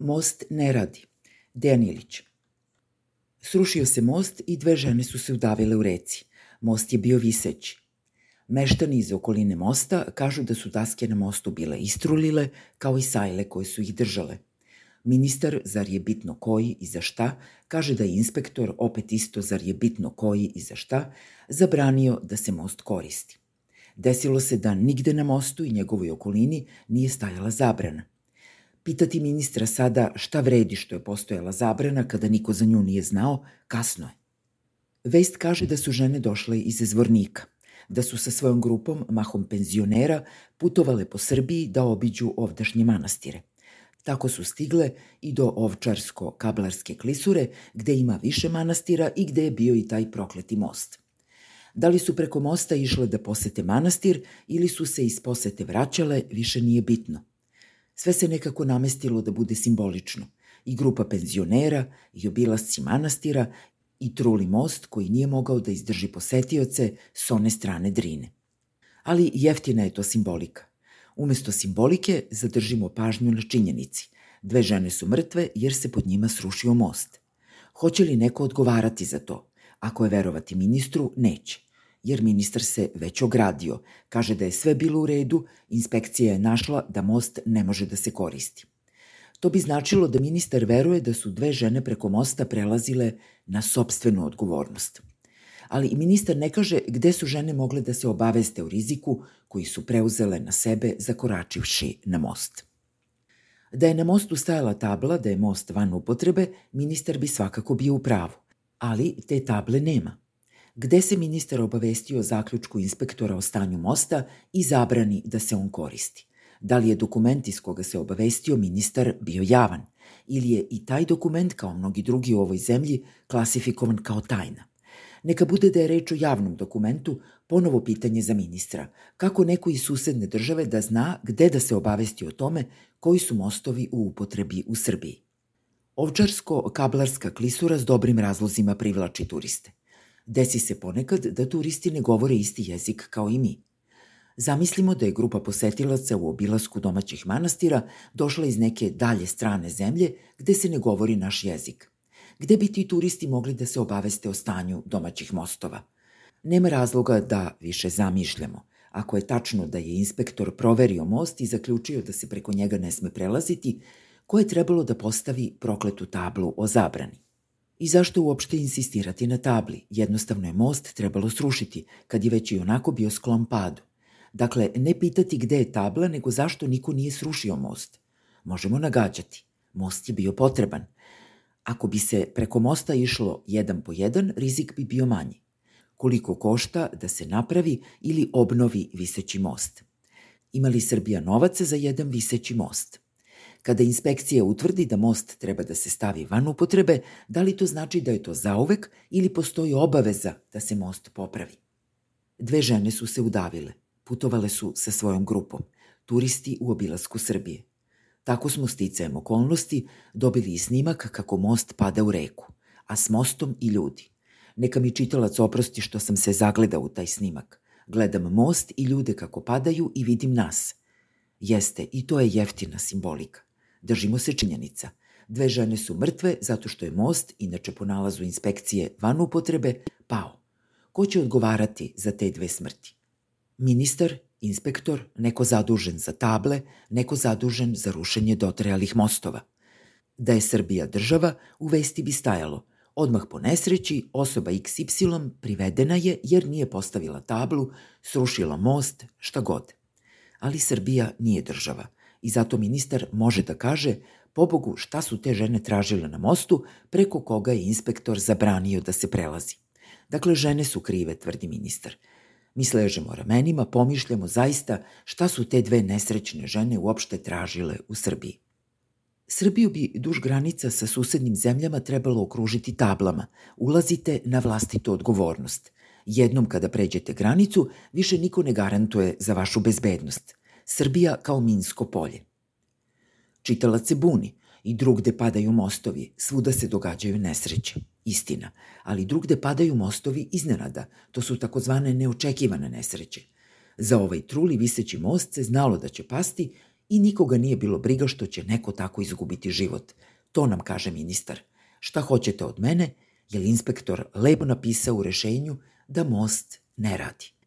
Most ne radi. Dejan Ilić. Srušio se most i dve žene su se udavile u reci. Most je bio viseći. Meštani iz okoline mosta kažu da su daske na mostu bile istrulile, kao i sajle koje su ih držale. Ministar, zar je bitno koji i za šta, kaže da je inspektor, opet isto zar je bitno koji i za šta, zabranio da se most koristi. Desilo se da nigde na mostu i njegovoj okolini nije stajala zabrana. Pitati ministra sada šta vredi što je postojala zabrana kada niko za nju nije znao, kasno je. Vest kaže da su žene došle iz zvornika, da su sa svojom grupom, mahom penzionera, putovale po Srbiji da obiđu ovdašnje manastire. Tako su stigle i do Ovčarsko-Kablarske klisure, gde ima više manastira i gde je bio i taj prokleti most. Da li su preko mosta išle da posete manastir ili su se iz posete vraćale, više nije bitno. Sve se nekako namestilo da bude simbolično. I grupa penzionera, i obilasci manastira, i truli most koji nije mogao da izdrži posetioce s one strane Drine. Ali jeftina je to simbolika. Umesto simbolike zadržimo pažnju na činjenici. Dve žene su mrtve jer se pod njima srušio most. Hoće li neko odgovarati za to? Ako je verovati ministru, neće jer ministar se već ogradio. Kaže da je sve bilo u redu, inspekcija je našla da most ne može da se koristi. To bi značilo da ministar veruje da su dve žene preko mosta prelazile na sobstvenu odgovornost. Ali i ministar ne kaže gde su žene mogle da se obaveste o riziku koji su preuzele na sebe zakoračivši na most. Da je na mostu stajala tabla da je most van upotrebe, ministar bi svakako bio u pravu, ali te table nema gde se ministar obavestio o zaključku inspektora o stanju mosta i zabrani da se on koristi. Da li je dokument iz koga se obavestio ministar bio javan ili je i taj dokument, kao mnogi drugi u ovoj zemlji, klasifikovan kao tajna. Neka bude da je reč o javnom dokumentu, ponovo pitanje za ministra. Kako neko iz susedne države da zna gde da se obavesti o tome koji su mostovi u upotrebi u Srbiji? Ovčarsko-kablarska klisura s dobrim razlozima privlači turiste. Desi se ponekad da turisti ne govore isti jezik kao i mi. Zamislimo da je grupa posetilaca u obilasku domaćih manastira došla iz neke dalje strane zemlje gde se ne govori naš jezik. Gde bi ti turisti mogli da se obaveste o stanju domaćih mostova? Nema razloga da više zamišljamo. Ako je tačno da je inspektor proverio most i zaključio da se preko njega ne sme prelaziti, ko je trebalo da postavi prokletu tablu o zabrani? I zašto uopšte insistirati na tabli? Jednostavno je most trebalo srušiti, kad je već i onako bio sklon padu. Dakle, ne pitati gde je tabla, nego zašto niko nije srušio most. Možemo nagađati. Most je bio potreban. Ako bi se preko mosta išlo jedan po jedan, rizik bi bio manji. Koliko košta da se napravi ili obnovi viseći most? Ima li Srbija novaca za jedan viseći most? Kada inspekcija utvrdi da most treba da se stavi van upotrebe, da li to znači da je to zauvek ili postoji obaveza da se most popravi? Dve žene su se udavile. Putovale su sa svojom grupom. Turisti u obilasku Srbije. Tako smo sticajem okolnosti dobili i snimak kako most pada u reku, a s mostom i ljudi. Neka mi čitalac oprosti što sam se zagledao u taj snimak. Gledam most i ljude kako padaju i vidim nas. Jeste, i to je jeftina simbolika. Držimo se činjenica. Dve žene su mrtve zato što je most, inače po nalazu inspekcije van upotrebe, pao. Ko će odgovarati za te dve smrti? Ministar, inspektor, neko zadužen za table, neko zadužen za rušenje dotrajalih mostova. Da je Srbija država, u vesti bi stajalo Odmah po nesreći, osoba XY privedena je jer nije postavila tablu, srušila most, šta god. Ali Srbija nije država – i zato ministar može da kaže pobogu šta su te žene tražile na mostu preko koga je inspektor zabranio da se prelazi. Dakle, žene su krive, tvrdi ministar. Mi sležemo ramenima, pomišljamo zaista šta su te dve nesrećne žene uopšte tražile u Srbiji. Srbiju bi duž granica sa susednim zemljama trebalo okružiti tablama. Ulazite na vlastitu odgovornost. Jednom kada pređete granicu, više niko ne garantuje za vašu bezbednost. Srbija kao Minsko polje. Čitalac se buni i drugde padaju mostovi, svuda se događaju nesreće. Istina, ali drugde padaju mostovi iznenada, to su takozvane neočekivane nesreće. Za ovaj truli viseći most se znalo da će pasti i nikoga nije bilo briga što će neko tako izgubiti život. To nam kaže ministar. Šta hoćete od mene? Je li inspektor lepo napisao u rešenju da most ne radi?